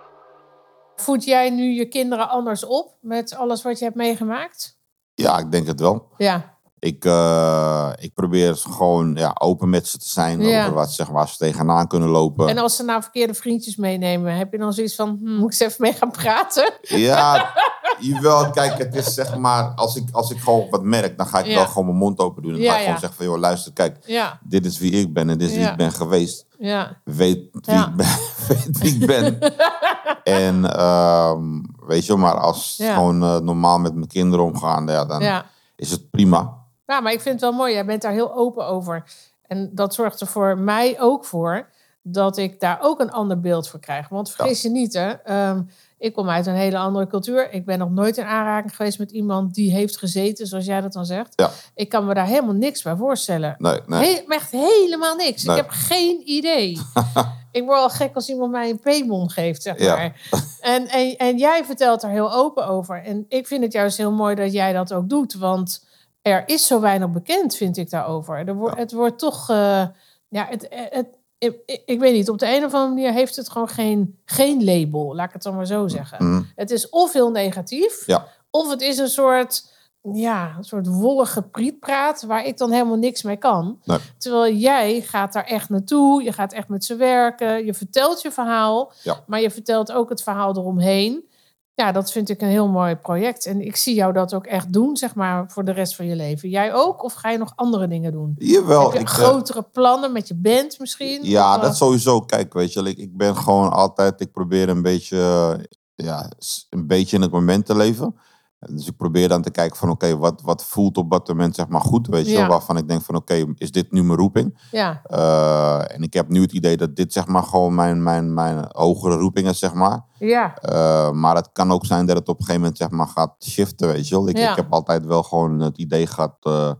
Voed jij nu je kinderen anders op met alles wat je hebt meegemaakt? Ja, ik denk het wel. Ja, Ik, eh, ik probeer gewoon ja, open met ze te zijn Ja. over wat, zeg, waar ze tegenaan kunnen lopen. en als ze nou verkeerde vriendjes meenemen, heb je dan zoiets van, hm, moet ik eens even mee gaan praten? Ja, [laughs] jawel. Kijk, het is zeg maar, als ik, als ik gewoon wat merk, dan ga ik Ja. wel gewoon mijn mond open doen. En ga ik gewoon zeggen van, joh, luister, kijk, dit is wie ik ben en dit is wie ik ben geweest. ja, Weet wie, Ja. ik, ben, [laughs] weet wie ik ben. [laughs] en ehm, weet je, maar als gewoon eh, normaal met mijn kinderen omgaan, ja, dan is het prima. Ja, maar ik vind het wel mooi. Jij bent daar heel open over. En dat zorgt er voor mij ook voor dat ik daar ook een ander beeld voor krijg. Want vergis je niet, hè. ehm, ik kom uit een hele andere cultuur. Ik ben nog nooit in aanraking geweest met iemand die heeft gezeten, zoals jij dat dan zegt. Ja. Ik kan me daar helemaal niks bij voorstellen. Nee, nee. He- echt helemaal niks. Nee. Ik heb geen idee. [laughs] ik word al gek als iemand mij een P-mon geeft, zeg Ja. maar. En, en, en jij vertelt er heel open over. En ik vind het juist heel mooi dat jij dat ook doet. Want er is zo weinig bekend, vind ik, daarover. Er wordt, Het wordt toch... eh, ja, het, het, ik, weet niet, op de een of andere manier heeft het gewoon geen, geen label. Laat ik het dan maar zo zeggen. Mhm. Het is of heel negatief... Ja. Of het is een soort, ja, een soort wollige prietpraat waar ik dan helemaal niks mee kan. Nee. Terwijl jij gaat daar echt naartoe, je gaat echt met ze werken, je vertelt je verhaal, Ja. maar je vertelt ook het verhaal eromheen. Ja, dat vind ik een heel mooi project. En ik zie jou dat ook echt doen, zeg maar, voor de rest van je leven. Jij ook? Of ga je nog andere dingen doen? Jawel. Heb je ik, eh, grotere plannen met je band misschien? Ja, Of, eh, dat sowieso. Kijk, weet je, ik, ik ben gewoon altijd, ik probeer een beetje, ja, een beetje in het moment te leven. Dus ik probeer dan te kijken van, oké, wat, wat voelt op dat moment zeg maar goed, weet je, Ja. waarvan ik denk van, oké, is dit nu mijn roeping? Ja, Eh, en ik heb nu het idee dat dit zeg maar gewoon mijn, mijn, mijn hogere roeping is, zeg maar. ja, Eh, maar het kan ook zijn dat het op een gegeven moment zeg maar gaat shiften, weet je wel. Ik, Ja. ik heb altijd wel gewoon het idee gehad eh,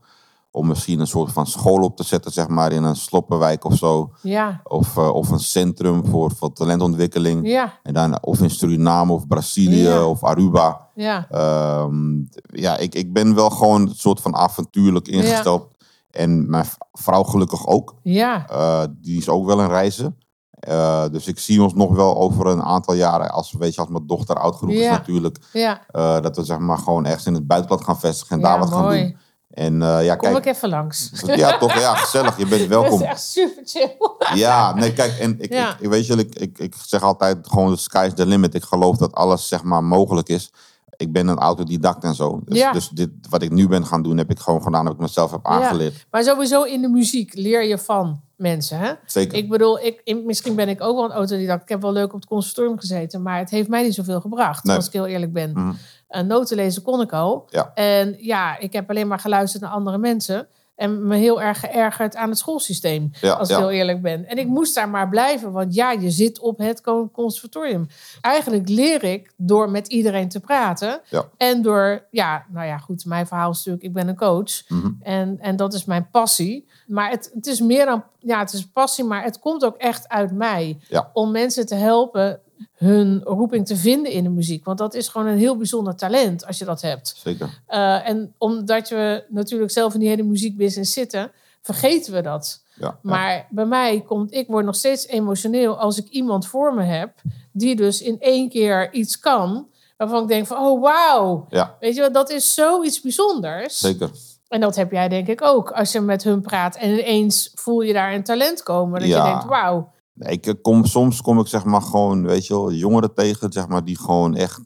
om misschien een soort van school op te zetten, zeg maar, in een sloppenwijk of zo. ja, Of, eh, of een centrum voor, voor talentontwikkeling. ja, En dan, of in Suriname of Brazilië Ja. of Aruba. ja, Ehm, ja, ik, ik ben wel gewoon een soort van avontuurlijk ingesteld. En mijn vrouw gelukkig ook. ja, Eh, die is ook wel een reizen. Eh, dus ik zie ons nog wel over een aantal jaren, als, weet je, als mijn dochter oud genoeg is natuurlijk, ja. dat we zeg maar gewoon ergens in het buitenland gaan vestigen en Ja, daar wat gaan doen. En eh, ja, Kom kijk, ik even langs. [laughs] ja, toch, ja, gezellig. Je bent [laughs] Dat welkom. is echt super chill. Ja, nee, kijk, en ik, Ja. ik, weet je, ik, ik, ik zeg altijd gewoon, the sky's the limit. Ik geloof dat alles, zeg maar, mogelijk is. Ik ben een autodidact en zo. Dus, Ja. dus dit, wat ik nu ben gaan doen, heb ik gewoon gedaan, heb ik mezelf heb aangeleerd. Maar sowieso in de muziek leer je van mensen. Hè? Zeker. Ik bedoel, ik, misschien ben ik ook wel een autodidact. Ik heb wel leuk op het conservatorium gezeten, maar het heeft mij niet zoveel gebracht, Nee. als ik heel eerlijk ben. Mhm. Een noten lezen kon ik al. Ja. En ja, ik heb alleen maar geluisterd naar andere mensen. En me heel erg geërgerd aan het schoolsysteem, Ja, als ik ja. heel eerlijk ben. En ik moest daar maar blijven, want ja, je zit op het con- conservatorium. Eigenlijk leer ik door met iedereen te praten. Ja. En door, ja, nou ja, goed, mijn verhaal is natuurlijk, ik ben een coach. Mhm. En, en dat is mijn passie. Maar het, het is meer dan, ja, het is passie, maar het komt ook echt uit mij. Om mensen te helpen hun roeping te vinden in de muziek. Want dat is gewoon een heel bijzonder talent als je dat hebt. Zeker. Eh, en omdat we natuurlijk zelf in die hele muziekbusiness zitten, vergeten we dat. Ja, ja. Maar bij mij komt, ik word nog steeds emotioneel als ik iemand voor me heb die dus in één keer iets kan. Waarvan ik denk van, oh wauw, Ja, weet je wat, dat is zoiets bijzonders. zeker. En dat heb jij denk ik ook. Als je met hun praat en ineens voel je daar een talent komen. Dat je denkt, wauw. Ik kom, soms kom ik zeg maar gewoon, weet je wel, jongeren tegen, zeg maar, die gewoon echt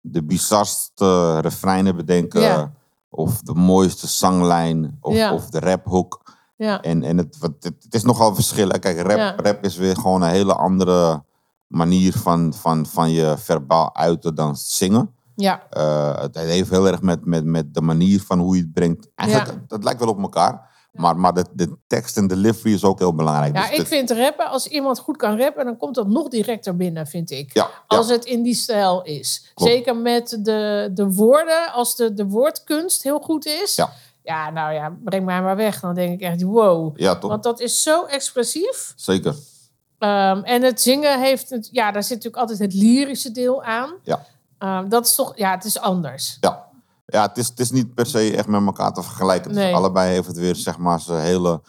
de bizarste refreinen bedenken. Ja. Of de mooiste zanglijn, of, Ja. of de raphoek. Ja, En, en het, het, het is nogal verschillen. Kijk, rap, rap is weer gewoon een hele andere manier van, van, van je verbaal uiten dan zingen. ja, Eh, het heeft heel erg met, met, met de manier van hoe je het brengt. Eigenlijk, Ja. dat lijkt wel op elkaar. Maar, maar de, de tekst en delivery is ook heel belangrijk. ja Dus ik dit- vind rappen, als iemand goed kan rappen, dan komt dat nog directer binnen, vind ik. ja, Als ja, het in die stijl is. Klopt. Zeker met de, de woorden, als de, de woordkunst heel goed is. Ja. Ja, nou ja, breng mij maar weg. Dan denk ik echt, wow. ja, toch? Want dat is zo expressief. Zeker. Ehm, en het zingen heeft, het, ja, daar zit natuurlijk altijd het lyrische deel aan. Ja. Ehm, dat is toch, ja, het is anders. Ja, ja het, is, het is niet per se echt met elkaar te vergelijken. Dus Nee. allebei heeft het weer zeg maar zijn hele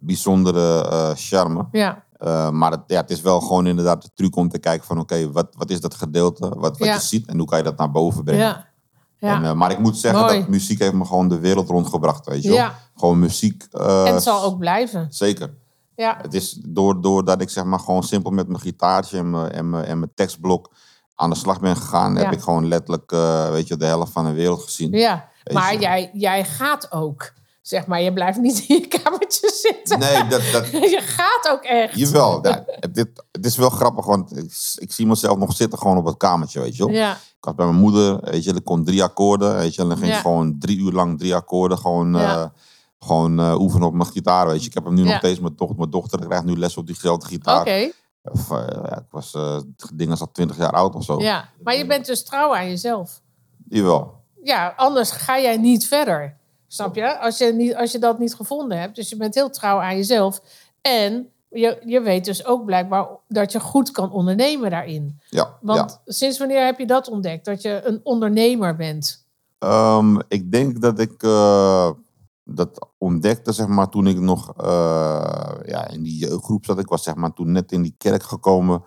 bijzondere eh, charme. Ja, Eh, maar het, ja, het is wel gewoon inderdaad de truc om te kijken van oké, wat, wat is dat gedeelte? Wat, wat Ja. je ziet en hoe kan je dat naar boven brengen? ja, ja. En, eh, maar ik moet zeggen Mooi. dat muziek heeft me gewoon de wereld rondgebracht, weet je wel? Gewoon muziek. en het zal ook blijven. Zeker. Ja, Het is door, doordat ik zeg maar gewoon simpel met mijn gitaartje en mijn, en mijn, en mijn tekstblok aan de slag ben gegaan, heb ik gewoon letterlijk eh, weet je, de helft van de wereld gezien. ja. Maar je. jij, jij gaat ook. Zeg maar, je blijft niet in je kamertje zitten. Nee, dat, dat, [laughs] Je gaat ook echt. jawel. Ja, het, dit, het is wel grappig, want ik, ik zie mezelf nog zitten gewoon op het kamertje, weet je wel. Ja, Ik was bij mijn moeder, weet je, er kon drie akkoorden, weet je. En dan ging Ja. ik gewoon drie uur lang drie akkoorden gewoon, Ja. eh, gewoon eh, oefenen op mijn gitaar, weet je. Ik heb hem nu nog steeds, mijn dochter, mijn dochter krijgt nu les op diezelfde gitaar. oké. Of, eh, ja, ik was, eh het ding is al twintig jaar oud of zo. Ja, maar je bent dus trouw aan jezelf. Jawel. Ja, anders ga jij niet verder. Snap je? Als je, niet, als je dat niet gevonden hebt. Dus je bent heel trouw aan jezelf. En je, je weet dus ook blijkbaar dat je goed kan ondernemen daarin. Ja, Want ja. sinds wanneer heb je dat ontdekt? Dat je een ondernemer bent? Ehm, ik denk dat ik eh, dat ontdekte, zeg maar, toen ik nog eh, ja, in die jeugdgroep zat. Ik was zeg maar toen net in die kerk gekomen.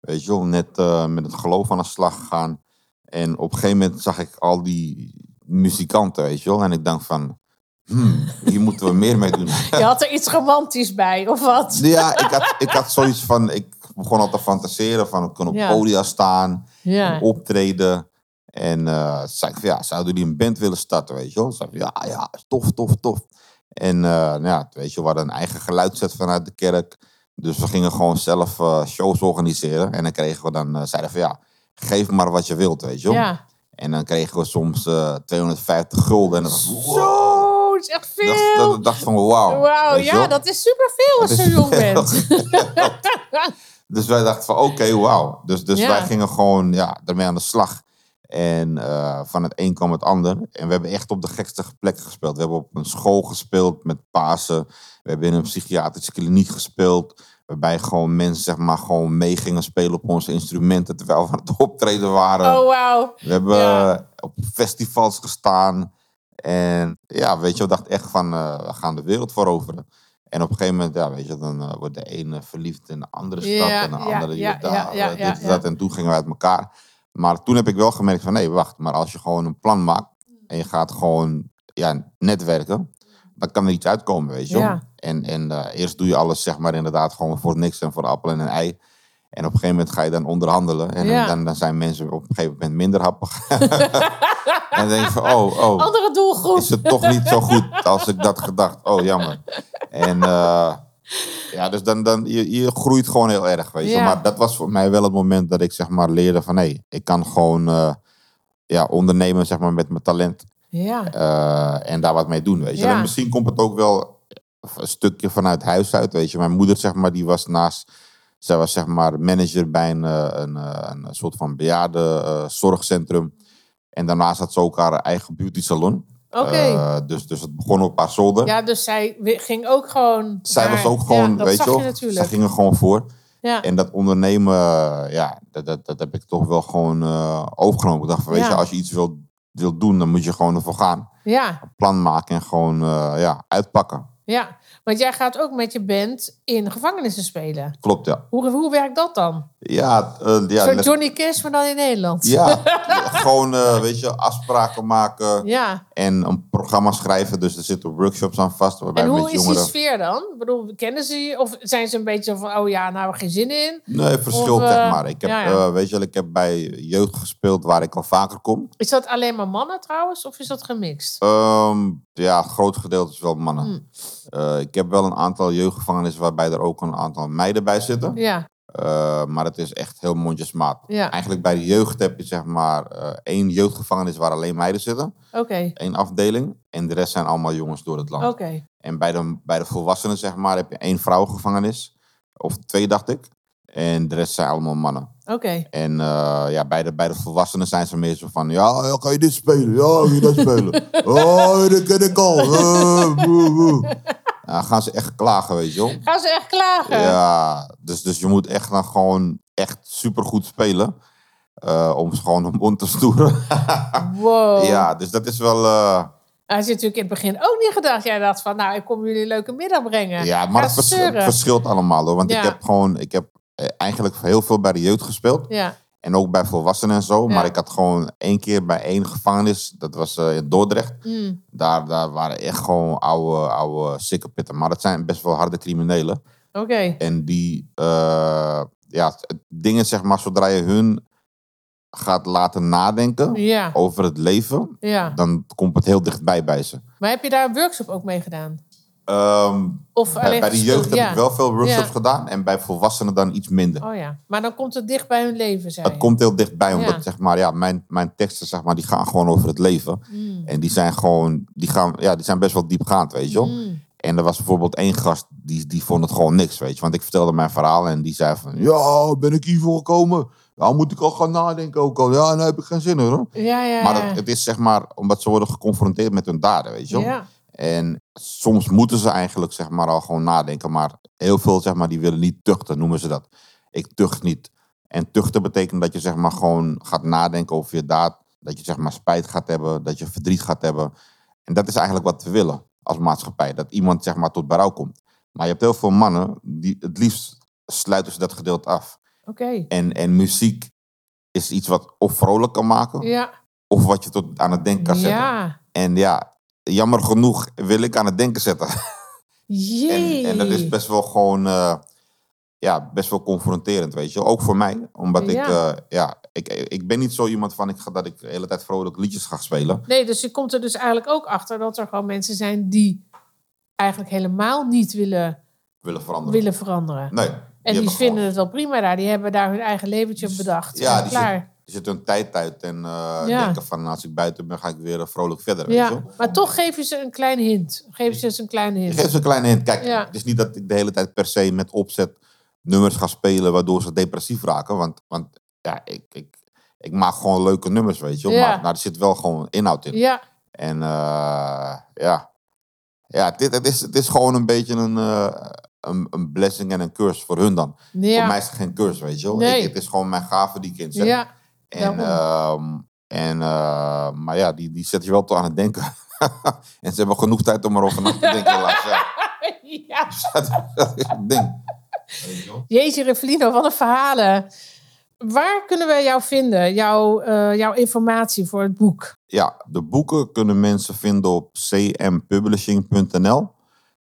Weet je wel, net eh, met het geloof aan de slag gegaan. En op een gegeven moment zag ik al die muzikanten, weet je wel. En ik dacht van, hmm, [laughs] hier moeten we meer mee doen. Je had er iets romantisch bij, of wat? [laughs] ja, ik had, ik had zoiets van, ik begon al te fantaseren van, ik kon op Ja. podia staan. Ja, optreden. En eh zei ik van ja, zouden jullie een band willen starten, weet je wel? Zei ik, ja, ja, tof, tof, tof. En eh, nou ja, weet je, we hadden een eigen geluidset vanuit de kerk. Dus we gingen gewoon zelf eh, shows organiseren. En dan kregen we dan, zeiden van ja, geef maar wat je wilt, weet je wel? ja. En dan kregen we soms eh 250 gulden. En dan was wow. Zo, is echt Dat, veel. dat, dacht van wauw. Wauw, ja, dat is superveel als Dat je jong bent. [laughs] Dus wij dachten van oké, wauw. Dus, dus Ja. wij gingen gewoon ja, ermee aan de slag. En eh, van het een kwam het ander. En we hebben echt op de gekste plekken gespeeld. We hebben op een school gespeeld met Pasen. We hebben in een psychiatrische kliniek gespeeld. Waarbij gewoon mensen zeg maar gewoon mee gingen spelen op onze instrumenten. Terwijl we aan het [laughs] optreden waren. Oh, wauw. We hebben Ja. op festivals gestaan. En ja, weet je, we dachten echt van, eh, we gaan de wereld veroveren. En op een gegeven moment, ja, weet je, dan eh, wordt de ene verliefd in de andere stad. Ja, en de ja, andere ja, daar, ja, dit en dat. En toen gingen we uit elkaar. Maar toen heb ik wel gemerkt van, nee, wacht. Maar als je gewoon een plan maakt en je gaat gewoon ja, netwerken, dan kan er iets uitkomen, weet je wel. Ja. En, en eh, eerst doe je alles, zeg maar, inderdaad gewoon voor niks en voor appel en een ei. En op een gegeven moment ga je dan onderhandelen. En Ja. dan, dan zijn mensen op een gegeven moment minder happig. en [laughs] dan denk je van, oh, oh, Andere doelgroep. is het toch niet zo goed als ik dat gedacht. Oh, jammer. En eh, ja, dus dan, dan je, je groeit gewoon heel erg, weet je. Ja. Maar dat was voor mij wel het moment dat ik zeg maar leerde van, hé, ik kan gewoon eh, ja, ondernemen zeg maar met mijn talent Ja, eh, en daar wat mee doen, weet je. Ja. En misschien komt het ook wel een stukje vanuit huis uit, weet je. Mijn moeder, zeg maar, die was naast... Zij was, zeg maar, manager bij een, eh, een, een soort van bejaarde zorgcentrum. En daarnaast had ze ook haar eigen beauty salon. Eh, dus, dus het begon op haar zolder. ja, dus zij ging ook gewoon... Zij was ook gewoon, ja, weet je wel, zij ging er gewoon voor. Ja, En dat ondernemen, eh, ja, dat, dat, dat heb ik toch wel gewoon eh, overgenomen. Ik dacht van, weet Ja. je, als je iets wil, wil doen, dan moet je gewoon ervoor gaan. ja, Een plan maken en gewoon, ja, uitpakken. Ja, want jij gaat ook met je band in gevangenissen spelen. Klopt, ja. Hoe, hoe werkt dat dan? Ja, eh, ja, Zo'n Johnny Cash, maar dan in Nederland. ja [laughs] gewoon, eh, weet je, afspraken maken Ja. en een programma schrijven. Dus er zitten workshops aan vast, waarbij En hoe is jongeren... die sfeer dan? Ik bedoel, kennen ze je? Of zijn ze een beetje van, oh ja, nou hebben we geen zin in? Nee, verschilt, Of, eh, zeg maar. Ik heb, ja, ja. weet je, ik heb bij jeugd gespeeld waar ik al vaker kom. Is dat alleen maar mannen trouwens? Of is dat gemixt? Ehm, ja, groot gedeelte is wel mannen. Hmm. Eh, ik heb wel een aantal jeugdgevangenissen waarbij er ook een aantal meiden bij zitten. Ja, Eh, maar het is echt heel mondjesmaat. ja. Eigenlijk bij de jeugd heb je zeg maar eh, één jeugdgevangenis waar alleen meiden zitten. Oké, Één afdeling. En de rest zijn allemaal jongens door het land. oké. En bij de, bij de volwassenen zeg maar heb je één vrouwengevangenis. Of twee dacht ik. En de rest zijn allemaal mannen. Oké. En eh, ja, bij de, bij de volwassenen zijn ze meer zo van... Ja, ja, kan je dit spelen? Ja, kan je dat spelen? [laughs] Oh, dat ken ik al. Dan gaan ze echt klagen, weet je wel. Gaan ze echt klagen? Ja, dus, dus je moet echt dan gewoon echt supergoed spelen. eh, om ze gewoon mond te stoeren. [laughs] Wow. ja, dus dat is wel... eh, Hij zit natuurlijk in het begin ook niet gedacht. Jij dacht van, nou, ik kom jullie een leuke middag brengen. ja, maar het vers- verschilt allemaal hoor. Want Ja. ik heb gewoon... Ik heb eigenlijk heel veel bij de jeugd gespeeld. Ja, En ook bij volwassenen en zo. Ja. Maar ik had gewoon één keer bij één gevangenis. Dat was eh, in Dordrecht. Mm. Daar, daar waren echt gewoon oude, oude sikkepitten. Maar dat zijn best wel harde criminelen. oké. En die, eh, ja, dingen zeg maar, zodra je hun gaat laten nadenken Ja, over het leven, ja. dan komt het heel dichtbij bij ze. Maar heb je daar een workshop ook mee gedaan? Ehm, Of bij, de jeugd heb ja. ik wel veel workshops Ja. gedaan en bij volwassenen dan iets minder. Oh ja, maar dan komt het dicht bij hun leven, zei Het je. komt heel dichtbij, omdat Ja. zeg maar, ja, mijn, mijn teksten zeg maar, die gaan gewoon over het leven. Mm. En die zijn gewoon, die gaan, ja, die zijn best wel diepgaand, weet je wel. Mm. En er was bijvoorbeeld één gast, die, die vond het gewoon niks, weet je. Want ik vertelde mijn verhaal en die zei van... Ja, ben ik hiervoor gekomen? Ja, moet ik al gaan nadenken ook al? Ja, nou heb ik geen zin in, hoor. Ja, ja. Maar het, het is zeg maar, omdat ze worden geconfronteerd met hun daden, weet je wel. ja. En soms moeten ze eigenlijk zeg maar al gewoon nadenken. Maar heel veel zeg maar, die willen niet tuchten, noemen ze dat. Ik tucht niet. En tuchten betekent dat je zeg maar gewoon gaat nadenken over je daad. Dat je zeg maar spijt gaat hebben, dat je verdriet gaat hebben. En dat is eigenlijk wat we willen als maatschappij. Dat iemand zeg maar tot berouw komt. Maar je hebt heel veel mannen, die het liefst sluiten ze dat gedeelte af. Oké. En, en muziek is iets wat of vrolijk kan maken, Ja. of wat je tot aan het denken kan zetten. Ja. En ja, jammer genoeg wil ik aan het denken zetten. Jee. [laughs] En, en dat is best wel gewoon, eh, ja, best wel confronterend, weet je. Ook voor mij, omdat ik, Ja. eh, ja, ik, ik ben niet zo iemand van ik ga, dat ik de hele tijd vrolijk liedjes ga spelen. Nee, dus je komt er dus eigenlijk ook achter dat er gewoon mensen zijn die eigenlijk helemaal niet willen, Willen veranderen. willen veranderen. Nee. en die vinden gewoon- het wel prima daar. Die hebben daar hun eigen leventje op bedacht. Ja, en klaar. Die zit hun tijd uit en eh, Ja. denken van als ik buiten ben, ga ik weer vrolijk verder. Weet je? Maar toch geef je ze een kleine hint. Geef ze eens een kleine Ik hint. geef ze een kleine hint. Kijk, Ja. het is niet dat ik de hele tijd per se met opzet nummers ga spelen waardoor ze depressief raken. Want, want ja, ik, ik, ik maak gewoon leuke nummers, weet je. Maar nou, er zit wel gewoon inhoud in. Ja, En eh, ja, ja dit, het, is, het is gewoon een beetje een, eh, een, een blessing en een curse voor hun dan. Voor mij is het geen curse, weet je wel. Nee. Het is gewoon mijn gave die ik inzet. ja. En, ehm, en, eh, maar ja, die, die zet je wel toe aan het denken. [laughs] en ze hebben genoeg tijd om erover na te denken. [laughs] ja. ja. dat is het ding. Jeetje, Revelino, wat een verhalen. Waar kunnen we jou vinden? Jouw, eh, jouw informatie voor het boek? Ja, de boeken kunnen mensen vinden op cmpublishing.nl.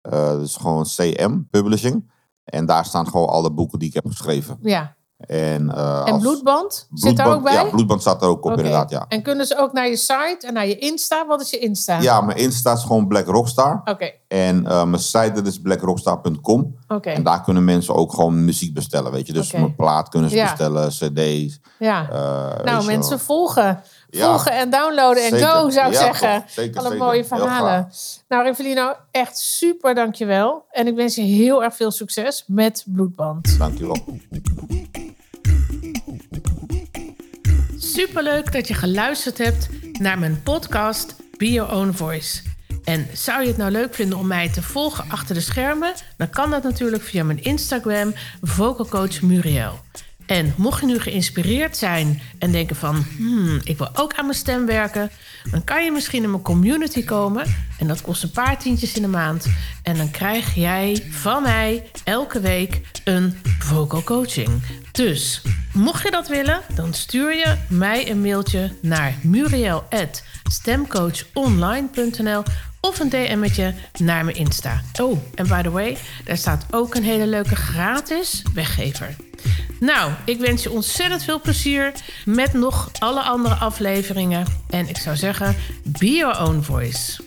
Eh dat is gewoon CM Publishing. En daar staan gewoon alle boeken die ik heb geschreven. Ja. En, En als- bloedband? Zit daar ook bij? Ja, bloedband staat er ook op, inderdaad. Ja. En kunnen ze ook naar je site en naar je Insta? Wat is je Insta? ja, mijn Insta is gewoon Black Rockstar. Oké, En eh, mijn site dat is blackrockstar.com. oké. En daar kunnen mensen ook gewoon muziek bestellen, weet je. Dus mijn plaat kunnen ze Ja. bestellen, cd's. Ja. eh, nou, mensen volgen. Ja. Volgen en downloaden en Zeker. go, zou ik Ja, zeggen. Zeker, Alle zeker. mooie verhalen. Nou, Revelino, echt super dankjewel. En ik wens je heel erg veel succes met Bloedband. Dankjewel. Superleuk dat je geluisterd hebt naar mijn podcast Be Your Own Voice. En zou je het nou leuk vinden om mij te volgen achter de schermen? Dan kan dat natuurlijk via mijn Instagram, Vocalcoach Muriel. En mocht je nu geïnspireerd zijn en denken van... Hmm, ik wil ook aan mijn stem werken... dan kan je misschien in mijn community komen. En dat kost een paar tientjes in de maand. En dan krijg jij van mij elke week een vocal coaching. Dus mocht je dat willen, dan stuur je mij een mailtje naar muriel.stemcoachonline.nl of een DM'tje naar mijn Insta. Oh, en by the way, daar staat ook een hele leuke gratis weggever. Nou, ik wens je ontzettend veel plezier met nog alle andere afleveringen. En ik zou zeggen, be your own voice.